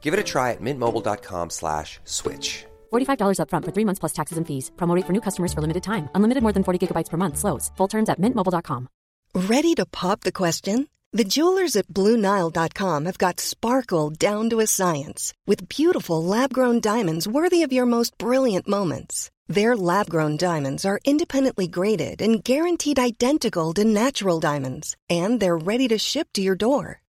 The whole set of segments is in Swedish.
Give it a try at mintmobile.com slash switch. $45 upfront for three months plus taxes and fees. Promo rate for new customers for limited time. Unlimited more than 40 gigabytes per month. Slows. Full terms at mintmobile.com. Ready to pop the question? The jewelers at BlueNile.com have got sparkle down to a science with beautiful lab grown diamonds worthy of your most brilliant moments. Their lab grown diamonds are independently graded and guaranteed identical to natural diamonds, and they're ready to ship to your door.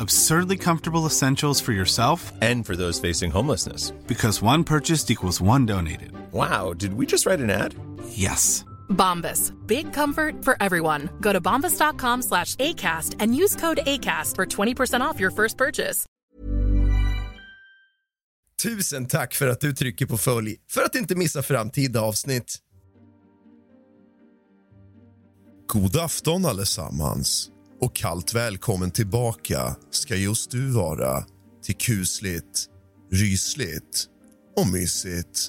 Absurdly comfortable essentials for yourself And for those facing homelessness. because one purchased equals one donated. Wow, did we just write an ad? Yes. Bombas. Big comfort for everyone. Go to bombas.com slash ACAST and use code ACAST for 20% off your first purchase. Tusen tack för att du trycker på följ för att inte missa framtida avsnitt. God afton allesammans och kallt välkommen tillbaka ska just du vara till kusligt, rysligt och mysigt.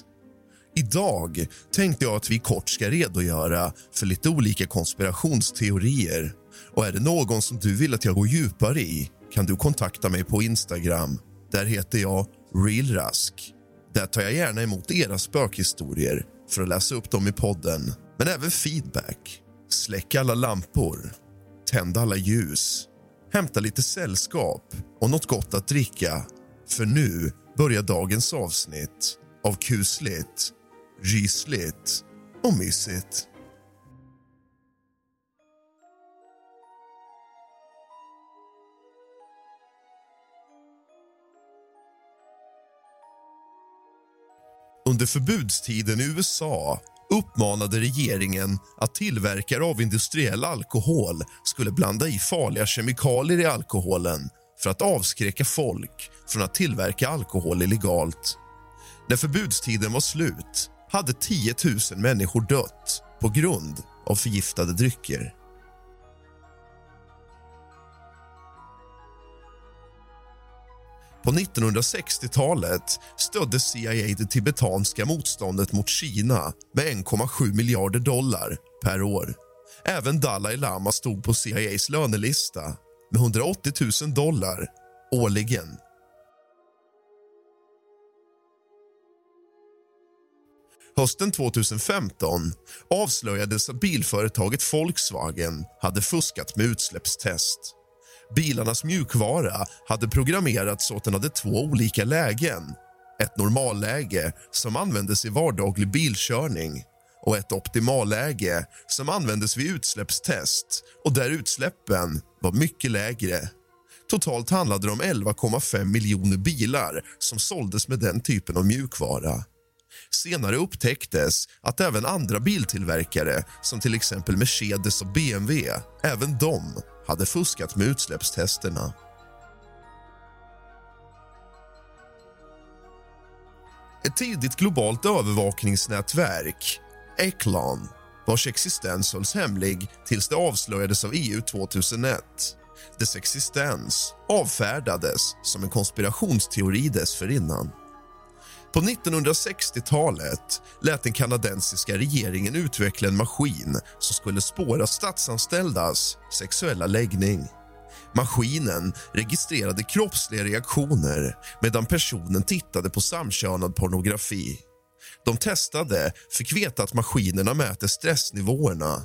Idag tänkte jag att vi kort ska redogöra för lite olika konspirationsteorier. Och är det någon som du vill att jag går djupare i kan du kontakta mig på Instagram. Där heter jag realrask. Där tar jag gärna emot era spökhistorier för att läsa upp dem i podden. Men även feedback. Släck alla lampor. Tänd alla ljus. Hämta lite sällskap och något gott att dricka. För nu börjar dagens avsnitt av kusligt, rysligt och mysigt. Under förbudstiden i USA uppmanade regeringen att tillverkare av industriell alkohol skulle blanda i farliga kemikalier i alkoholen för att avskräcka folk från att tillverka alkohol illegalt. När förbudstiden var slut hade 10 000 människor dött på grund av förgiftade drycker. På 1960-talet stödde CIA det tibetanska motståndet mot Kina med 1,7 miljarder dollar per år. Även Dalai Lama stod på CIAs lönelista med 180 000 dollar årligen. Hösten 2015 avslöjades att bilföretaget Volkswagen hade fuskat med utsläppstest. Bilarnas mjukvara hade programmerats så att den hade två olika lägen. Ett normalläge som användes i vardaglig bilkörning och ett optimalläge som användes vid utsläppstest och där utsläppen var mycket lägre. Totalt handlade det om 11,5 miljoner bilar som såldes med den typen av mjukvara. Senare upptäcktes att även andra biltillverkare som till exempel Mercedes och BMW även de hade fuskat med utsläppstesterna. Ett tidigt globalt övervakningsnätverk, Echelon vars existens hölls hemlig tills det avslöjades av EU 2001. Dess existens avfärdades som en konspirationsteori dessförinnan. På 1960-talet lät den kanadensiska regeringen utveckla en maskin som skulle spåra statsanställdas sexuella läggning. Maskinen registrerade kroppsliga reaktioner medan personen tittade på samkönad pornografi. De testade fick veta att maskinerna mäter stressnivåerna.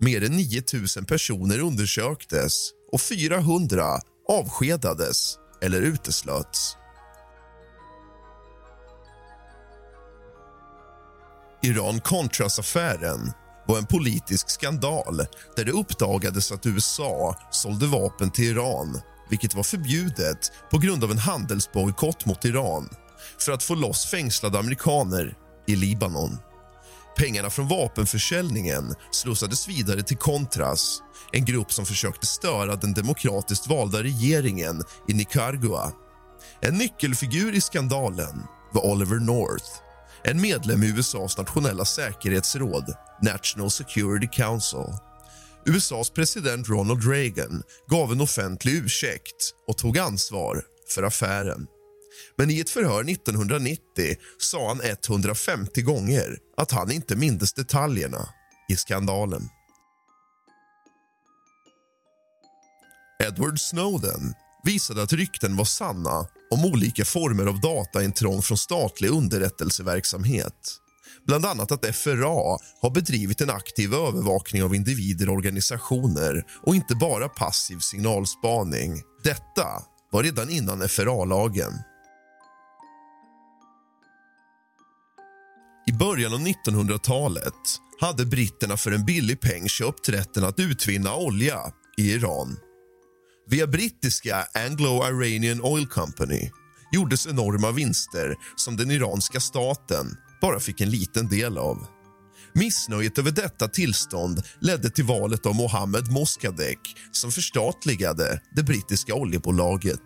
Mer än 9 000 personer undersöktes och 400 avskedades eller uteslöts. Iran-Contras-affären var en politisk skandal där det uppdagades att USA sålde vapen till Iran vilket var förbjudet på grund av en handelsbojkott mot Iran för att få loss fängslade amerikaner i Libanon. Pengarna från vapenförsäljningen slussades vidare till Contras en grupp som försökte störa den demokratiskt valda regeringen i Nicaragua. En nyckelfigur i skandalen var Oliver North en medlem i USAs nationella säkerhetsråd, National Security Council. USAs president Ronald Reagan gav en offentlig ursäkt och tog ansvar för affären. Men i ett förhör 1990 sa han 150 gånger att han inte mindes detaljerna i skandalen. Edward Snowden visade att rykten var sanna om olika former av dataintrång från statlig underrättelseverksamhet. Bland annat att FRA har bedrivit en aktiv övervakning av individer och organisationer och inte bara passiv signalspaning. Detta var redan innan FRA-lagen. I början av 1900-talet hade britterna för en billig peng köpt rätten att utvinna olja i Iran. Via brittiska Anglo-Iranian Oil Company gjordes enorma vinster som den iranska staten bara fick en liten del av. Missnöjet över detta tillstånd ledde till valet av Mohammed Mossadegh som förstatligade det brittiska oljebolaget.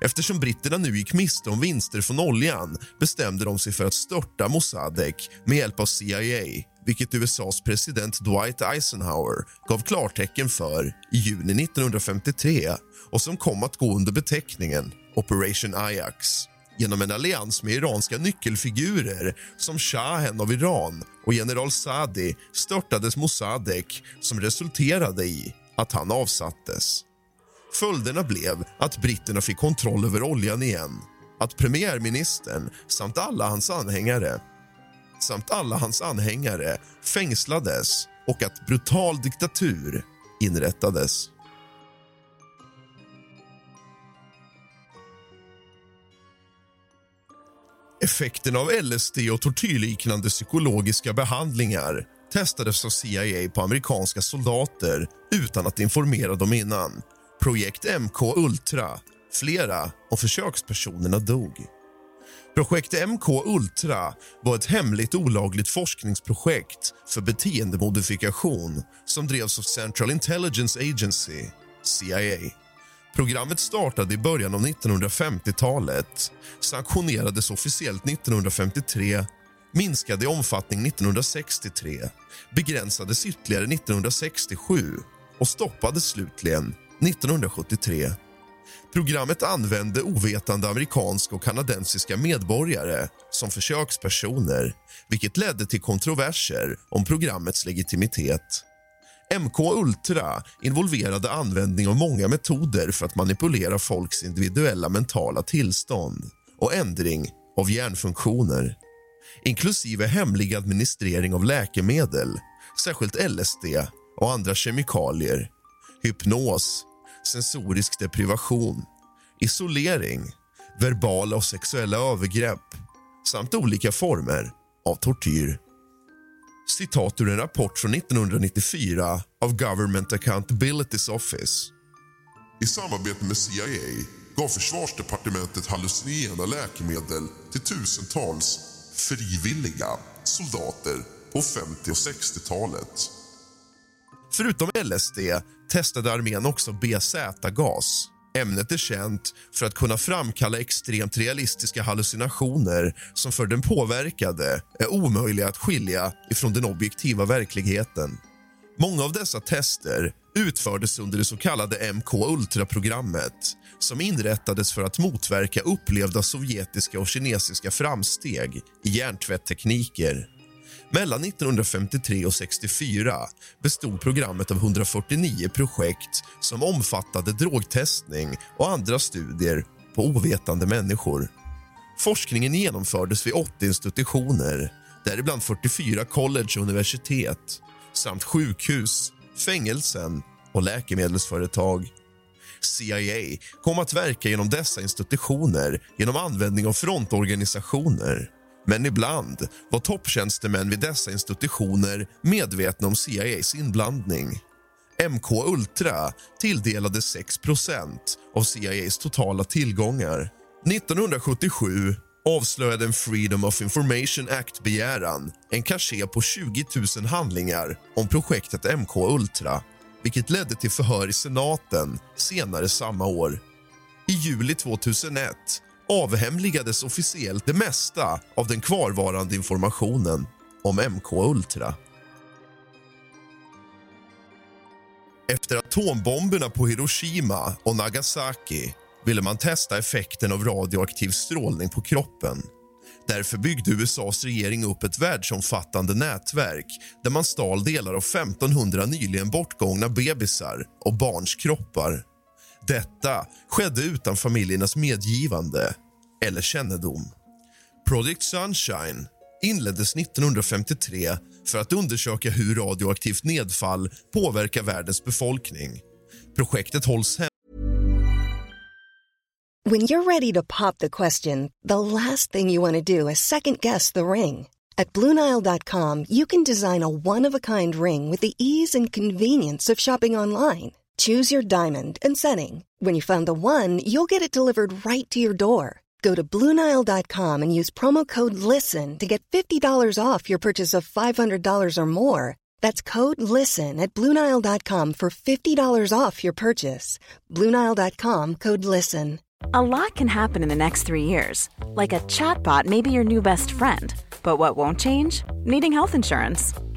Eftersom britterna nu gick miste om vinster från oljan bestämde de sig för att störta Mossadegh med hjälp av CIA vilket USAs president Dwight Eisenhower gav klartecken för i juni 1953 och som kom att gå under beteckningen Operation Ajax genom en allians med iranska nyckelfigurer som shahen av Iran och general Sadi störtades Mossadegh som resulterade i att han avsattes. Följderna blev att britterna fick kontroll över oljan igen att premiärministern samt alla hans anhängare samt alla hans anhängare fängslades och att brutal diktatur inrättades. Effekten av LSD och tortyrliknande psykologiska behandlingar testades av CIA på amerikanska soldater utan att informera dem innan. Projekt MK Ultra. Flera av försökspersonerna dog. Projekt MK Ultra var ett hemligt olagligt forskningsprojekt för beteendemodifikation som drevs av Central Intelligence Agency, CIA. Programmet startade i början av 1950-talet, sanktionerades officiellt 1953 minskade i omfattning 1963, begränsades ytterligare 1967 och stoppades slutligen 1973. Programmet använde ovetande amerikanska och kanadensiska medborgare som försökspersoner vilket ledde till kontroverser om programmets legitimitet. MK Ultra involverade användning av många metoder för att manipulera folks individuella mentala tillstånd och ändring av hjärnfunktioner inklusive hemlig administrering av läkemedel, särskilt LSD och andra kemikalier, hypnos, sensorisk deprivation, isolering, verbala och sexuella övergrepp samt olika former av tortyr. Citat ur en rapport från 1994 av Government Accountabilities Office. I samarbete med CIA gav försvarsdepartementet hallucinogena läkemedel till tusentals frivilliga soldater på 50 och 60-talet. Förutom LSD testade armén också BZ-gas. Ämnet är känt för att kunna framkalla extremt realistiska hallucinationer som för den påverkade är omöjliga att skilja ifrån den objektiva verkligheten. Många av dessa tester utfördes under det så kallade MK Ultra-programmet som inrättades för att motverka upplevda sovjetiska och kinesiska framsteg i hjärntvätttekniker. Mellan 1953 och 64 bestod programmet av 149 projekt som omfattade drogtestning och andra studier på ovetande människor. Forskningen genomfördes vid 80 institutioner däribland 44 college och universitet samt sjukhus, fängelsen och läkemedelsföretag. CIA kom att verka genom dessa institutioner genom användning av frontorganisationer men ibland var topptjänstemän vid dessa institutioner medvetna om CIAs inblandning. MK Ultra tilldelades 6% av CIAs totala tillgångar. 1977 avslöjade en Freedom of Information Act-begäran en kaché på 20 000 handlingar om projektet MK Ultra vilket ledde till förhör i senaten senare samma år. I juli 2001 avhemligades officiellt det mesta av den kvarvarande informationen om MK Ultra. Efter atombomberna på Hiroshima och Nagasaki ville man testa effekten av radioaktiv strålning på kroppen. Därför byggde USAs regering upp ett världsomfattande nätverk där man stal delar av 1500 nyligen bortgångna bebisar och barns kroppar. Detta skedde utan familjernas medgivande eller kännedom. Project Sunshine inleddes 1953 för att undersöka hur radioaktivt nedfall påverkar världens befolkning. Projektet hålls hem When you're ready to pop the question, the last thing you want to do is second guess the ring. At Bluenile.com, you can design a one of a kind ring with the ease and convenience of shopping online. Choose your diamond and setting. When you find the one, you'll get it delivered right to your door. Go to Bluenile.com and use promo code LISTEN to get $50 off your purchase of $500 or more. That's code LISTEN at Bluenile.com for $50 off your purchase. Bluenile.com code LISTEN. A lot can happen in the next three years. Like a chatbot may be your new best friend. But what won't change? Needing health insurance.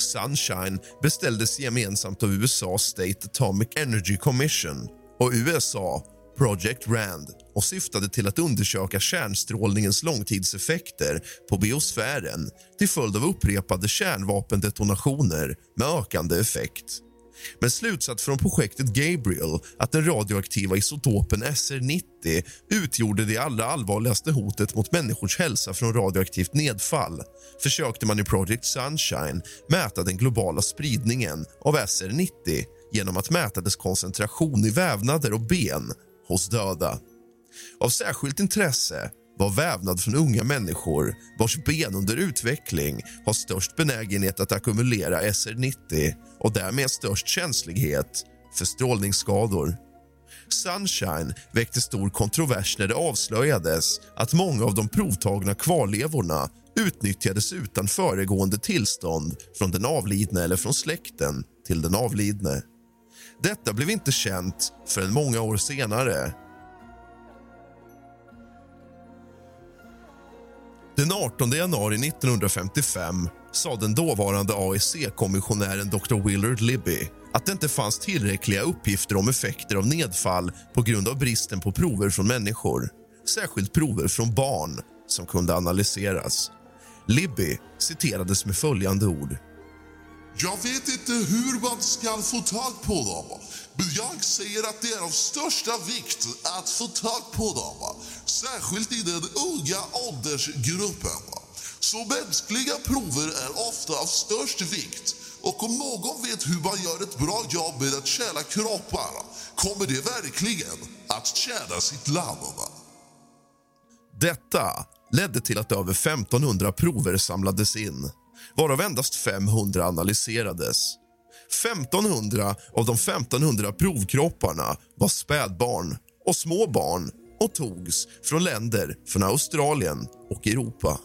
Sunshine beställdes gemensamt av USAs State Atomic Energy Commission och USA Project RAND och syftade till att undersöka kärnstrålningens långtidseffekter på biosfären till följd av upprepade kärnvapendetonationer med ökande effekt. Men slutsats från projektet Gabriel att den radioaktiva isotopen SR90 utgjorde det allra allvarligaste hotet mot människors hälsa från radioaktivt nedfall försökte man i Project Sunshine mäta den globala spridningen av SR90 genom att mäta dess koncentration i vävnader och ben hos döda. Av särskilt intresse var vävnad från unga människor vars ben under utveckling har störst benägenhet att ackumulera SR90 och därmed störst känslighet för strålningsskador. Sunshine väckte stor kontrovers när det avslöjades att många av de provtagna kvarlevorna utnyttjades utan föregående tillstånd från den avlidne eller från släkten till den avlidne. Detta blev inte känt förrän många år senare Den 18 januari 1955 sa den dåvarande AEC-kommissionären Dr. Willard Libby att det inte fanns tillräckliga uppgifter om effekter av nedfall på grund av bristen på prover från människor, särskilt prover från barn som kunde analyseras. Libby citerades med följande ord. Jag vet inte hur man ska få tag på dem. Men jag säger att det är av största vikt att få tag på dem. Särskilt i den unga åldersgruppen. Så mänskliga prover är ofta av störst vikt. Och om någon vet hur man gör ett bra jobb med att tjäna kroppar kommer det verkligen att tjäna sitt land. Detta ledde till att över 1500 prover samlades in varav endast 500 analyserades. 1500 av de 1500 provkropparna var spädbarn och små barn och togs från länder från Australien och Europa.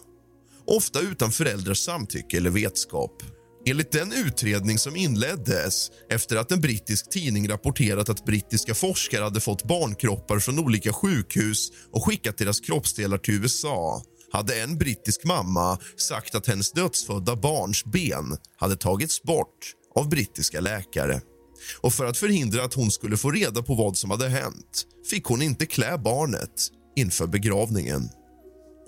ofta utan föräldrars samtycke eller vetskap. Enligt den utredning som inleddes efter att en brittisk tidning rapporterat att brittiska forskare hade fått barnkroppar från olika sjukhus och skickat deras kroppsdelar till USA hade en brittisk mamma sagt att hennes dödsfödda barns ben hade tagits bort av brittiska läkare. Och För att förhindra att hon skulle få reda på vad som hade hänt fick hon inte klä barnet inför begravningen.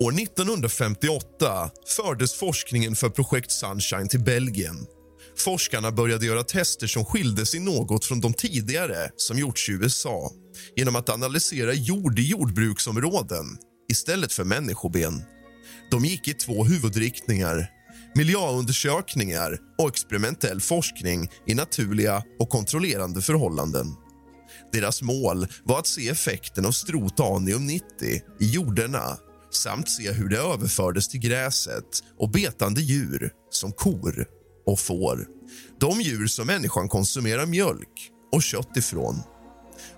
År 1958 fördes forskningen för projekt Sunshine till Belgien. Forskarna började göra tester som skilde sig något från de tidigare som gjorts i USA genom att analysera jord i jordbruksområden istället för människoben. De gick i två huvudriktningar miljöundersökningar och experimentell forskning i naturliga och kontrollerande förhållanden. Deras mål var att se effekten av strotanium-90 i jorderna samt se hur det överfördes till gräset och betande djur som kor och får. De djur som människan konsumerar mjölk och kött ifrån.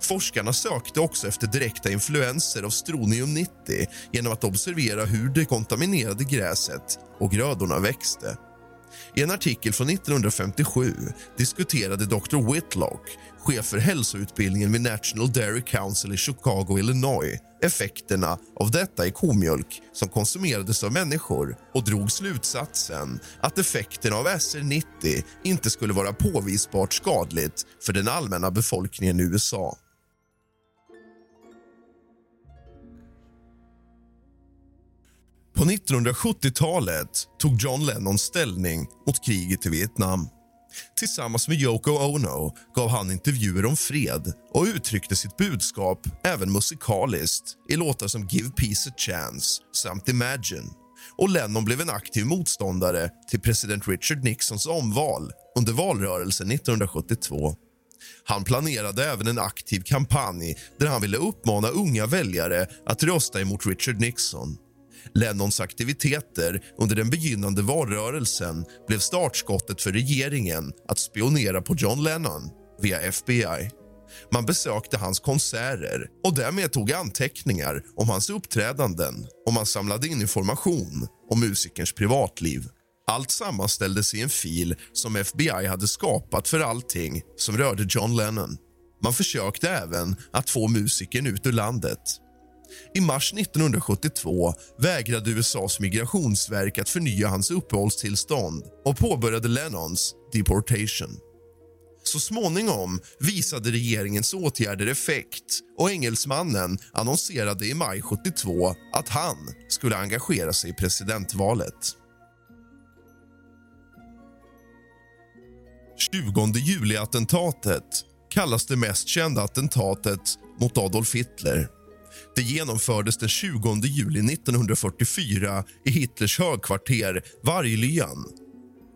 Forskarna sökte också efter direkta influenser av stronium-90 genom att observera hur det kontaminerade gräset och grödorna växte. I en artikel från 1957 diskuterade Dr. Whitlock, chef för hälsoutbildningen vid National Dairy Council i Chicago, Illinois effekterna av detta i komjölk som konsumerades av människor och drog slutsatsen att effekterna av SR90 inte skulle vara påvisbart skadligt för den allmänna befolkningen i USA. På 1970-talet tog John Lennon ställning mot kriget i Vietnam. Tillsammans med Yoko Ono gav han intervjuer om fred och uttryckte sitt budskap även musikaliskt i låtar som Give Peace a Chance samt Imagine. Och Lennon blev en aktiv motståndare till president Richard Nixons omval under valrörelsen 1972. Han planerade även en aktiv kampanj där han ville uppmana unga väljare att rösta emot Richard Nixon. Lennons aktiviteter under den begynnande valrörelsen blev startskottet för regeringen att spionera på John Lennon via FBI. Man besökte hans konserter och därmed tog anteckningar om hans uppträdanden och man samlade in information om musikerns privatliv. Allt sammanställdes i en fil som FBI hade skapat för allting som rörde John Lennon. Man försökte även att få musikern ut ur landet. I mars 1972 vägrade USAs migrationsverk att förnya hans uppehållstillstånd och påbörjade Lennons deportation. Så småningom visade regeringens åtgärder effekt och engelsmannen annonserade i maj 72 att han skulle engagera sig i presidentvalet. 20 juli-attentatet kallas det mest kända attentatet mot Adolf Hitler. Det genomfördes den 20 juli 1944 i Hitlers högkvarter Varglyan.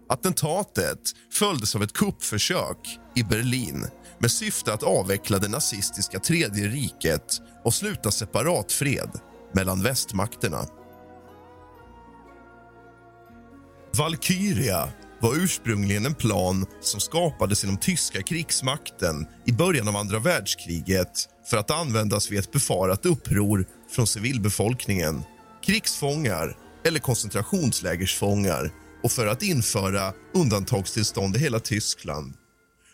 Attentatet följdes av ett kuppförsök i Berlin med syfte att avveckla det nazistiska Tredje riket och sluta separat fred mellan västmakterna. Valkyria var ursprungligen en plan som skapades inom tyska krigsmakten i början av andra världskriget för att användas vid ett befarat uppror från civilbefolkningen, krigsfångar eller koncentrationslägersfångar och för att införa undantagstillstånd i hela Tyskland.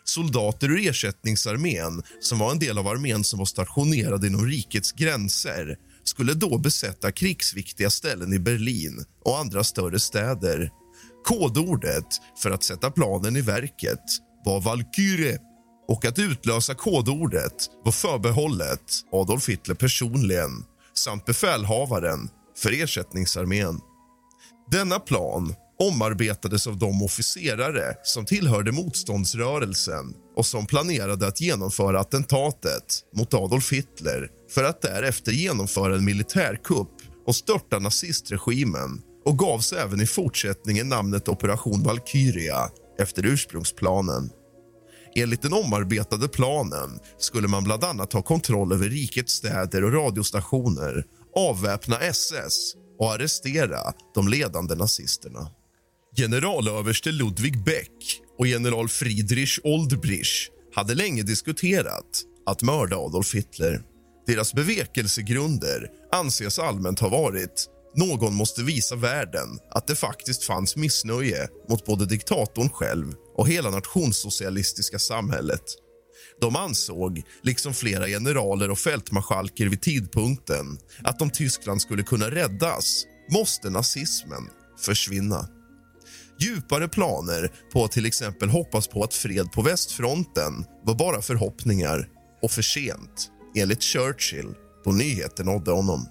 Soldater ur ersättningsarmén, som var en del av armén som var stationerad inom rikets gränser skulle då besätta krigsviktiga ställen i Berlin och andra större städer. Kodordet för att sätta planen i verket var Valkyrie och att utlösa kodordet var förbehållet Adolf Hitler personligen samt befälhavaren för ersättningsarmén. Denna plan omarbetades av de officerare som tillhörde motståndsrörelsen och som planerade att genomföra attentatet mot Adolf Hitler för att därefter genomföra en militärkupp och störta nazistregimen och gavs även i fortsättningen namnet Operation Valkyria efter ursprungsplanen. Enligt den omarbetade planen skulle man bland annat ha kontroll över rikets städer och radiostationer avväpna SS och arrestera de ledande nazisterna. Generalöverste Ludwig Beck och general Friedrich Oldbrich hade länge diskuterat att mörda Adolf Hitler. Deras bevekelsegrunder anses allmänt ha varit någon måste visa världen att det faktiskt fanns missnöje mot både diktatorn själv och hela nationssocialistiska samhället. De ansåg, liksom flera generaler och fältmarskalker vid tidpunkten att om Tyskland skulle kunna räddas måste nazismen försvinna. Djupare planer på att till exempel hoppas på att fred på västfronten var bara förhoppningar och för sent, enligt Churchill, då nyheten nådde honom.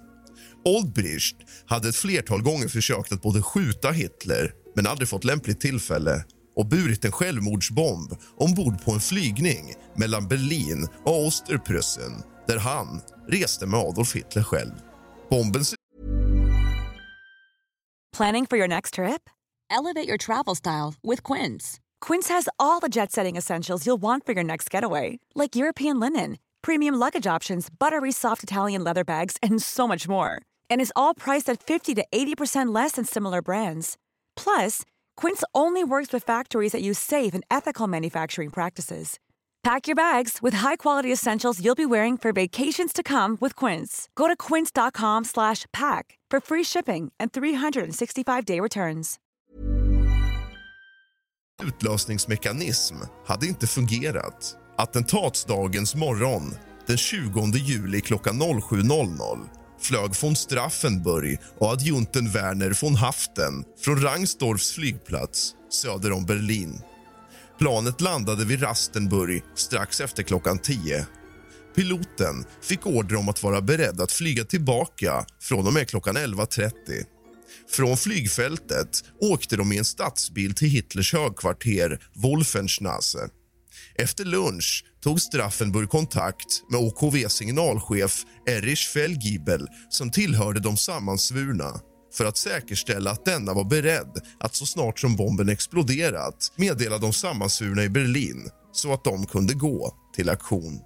Oldbricht hade ett flertal gånger försökt att både skjuta Hitler men aldrig fått lämpligt tillfälle och burit en självmordsbomb ombord på en flygning mellan Berlin och Osterpreussen där han reste med Adolf Hitler själv. Bomben Planning for your next trip? Elevate your travel style with Quince. Quince has all the jet setting essentials you'll want for your next getaway, like European linen, premium luggage options, buttery soft Italian leather bags, and so much more. And is all priced at 50 to 80% less than similar brands. Plus, Quince only works with factories that use safe and ethical manufacturing practices. Pack your bags with high-quality essentials you'll be wearing for vacations to come with Quince. Go to quince.com/pack for free shipping and 365-day returns. utlösningsmekanism hade inte fungerat. Attentatsdagens morgon, den 20 juli klockan 07.00 flög von Straffenburg och adjunten Werner von Haften från Rangsdorfs flygplats söder om Berlin. Planet landade vid Rastenburg strax efter klockan 10. Piloten fick order om att vara beredd att flyga tillbaka från och med klockan 11.30. Från flygfältet åkte de i en stadsbil till Hitlers högkvarter Wolfenschnasse. Efter lunch tog Straffenburg kontakt med OKV signalchef Erich Fellgiebel som tillhörde de sammansvurna för att säkerställa att denna var beredd att så snart som bomben exploderat meddela de sammansvurna i Berlin så att de kunde gå till aktion.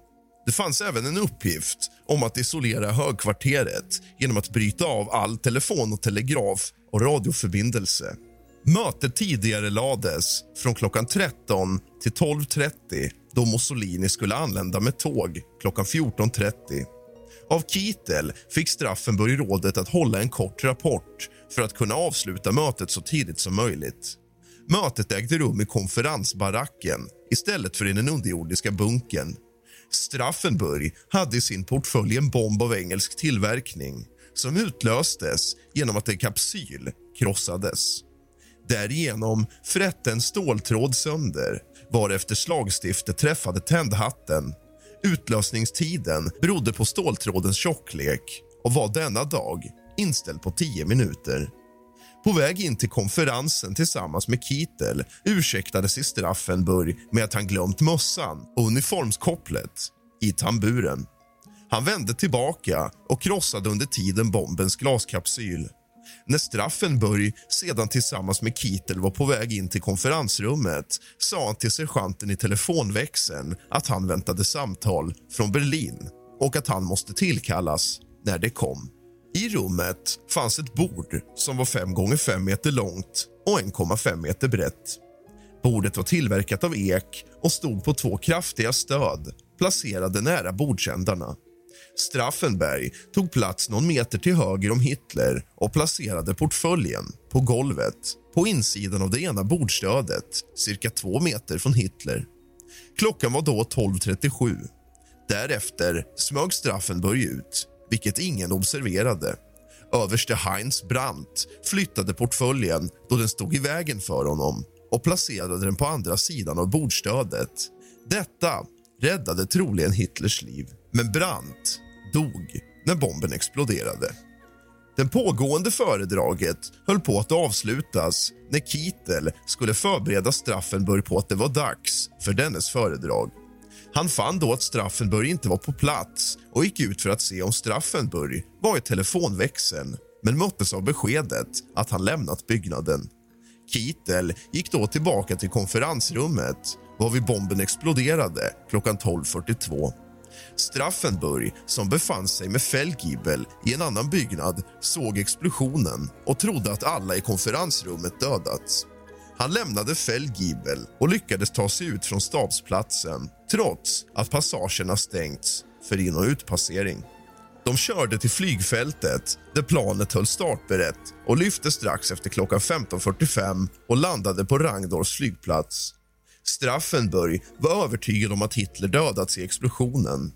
Det fanns även en uppgift om att isolera högkvarteret genom att bryta av all telefon och telegraf och radioförbindelse. Mötet tidigare lades från klockan 13 till 12.30 då Mussolini skulle anlända med tåg klockan 14.30. Av Kittel fick Straffenburg rådet att hålla en kort rapport för att kunna avsluta mötet så tidigt som möjligt. Mötet ägde rum i konferensbaracken istället för i den underjordiska bunkern. Straffenburg hade i sin portfölj en bomb av engelsk tillverkning som utlöstes genom att en kapsyl krossades. Därigenom frätte en ståltråd sönder varefter slagstiftet träffade tändhatten. Utlösningstiden berodde på ståltrådens tjocklek och var denna dag inställd på 10 minuter. På väg in till konferensen tillsammans med Kittel ursäktade sig Straffenburg med att han glömt mössan och uniformskopplet i tamburen. Han vände tillbaka och krossade under tiden bombens glaskapsyl. När Straffenburg sedan tillsammans med Kittel var på väg in till konferensrummet sa han till sergeanten i telefonväxeln att han väntade samtal från Berlin och att han måste tillkallas när det kom. I rummet fanns ett bord som var 5 gånger 5 meter långt och 1,5 meter brett. Bordet var tillverkat av ek och stod på två kraftiga stöd placerade nära bordsändarna. Straffenberg tog plats någon meter till höger om Hitler och placerade portföljen på golvet på insidan av det ena bordstödet, cirka två meter från Hitler. Klockan var då 12.37. Därefter smög Straffenberg ut, vilket ingen observerade. Överste Heinz Brandt flyttade portföljen då den stod i vägen för honom och placerade den på andra sidan av bordstödet. Detta räddade troligen Hitlers liv, men Brandt dog när bomben exploderade. Det pågående föredraget höll på att avslutas när Kittel skulle förbereda Straffenburg på att det var dags för dennes föredrag. Han fann då att Straffenburg inte var på plats och gick ut för att se om Straffenburg var i telefonväxeln men möttes av beskedet att han lämnat byggnaden. Kittel gick då tillbaka till konferensrummet varvid bomben exploderade klockan 12.42. Straffenburg, som befann sig med Fellgiebel i en annan byggnad såg explosionen och trodde att alla i konferensrummet dödats. Han lämnade Fellgiebel och lyckades ta sig ut från stabsplatsen trots att passagerna stängts för in och utpassering. De körde till flygfältet där planet höll startberett och lyfte strax efter klockan 15.45 och landade på Rangdors flygplats. Straffenburg var övertygad om att Hitler dödats i explosionen.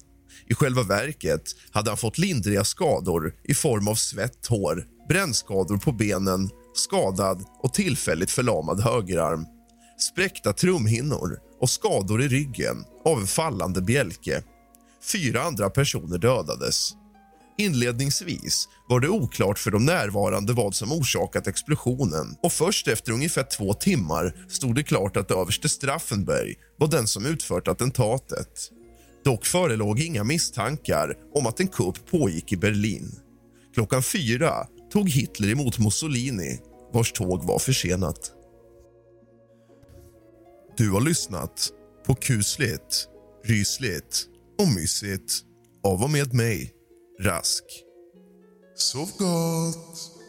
I själva verket hade han fått lindriga skador i form av svett hår, brännskador på benen, skadad och tillfälligt förlamad högerarm spräckta trumhinnor och skador i ryggen av en fallande bjälke. Fyra andra personer dödades. Inledningsvis var det oklart för de närvarande vad som orsakat explosionen och först efter ungefär två timmar stod det klart att överste Straffenberg var den som utfört attentatet. Dock förelåg inga misstankar om att en kupp pågick i Berlin. Klockan fyra tog Hitler emot Mussolini, vars tåg var försenat. Du har lyssnat på kusligt, rysligt och mysigt av och med mig, Rask. Sov gott!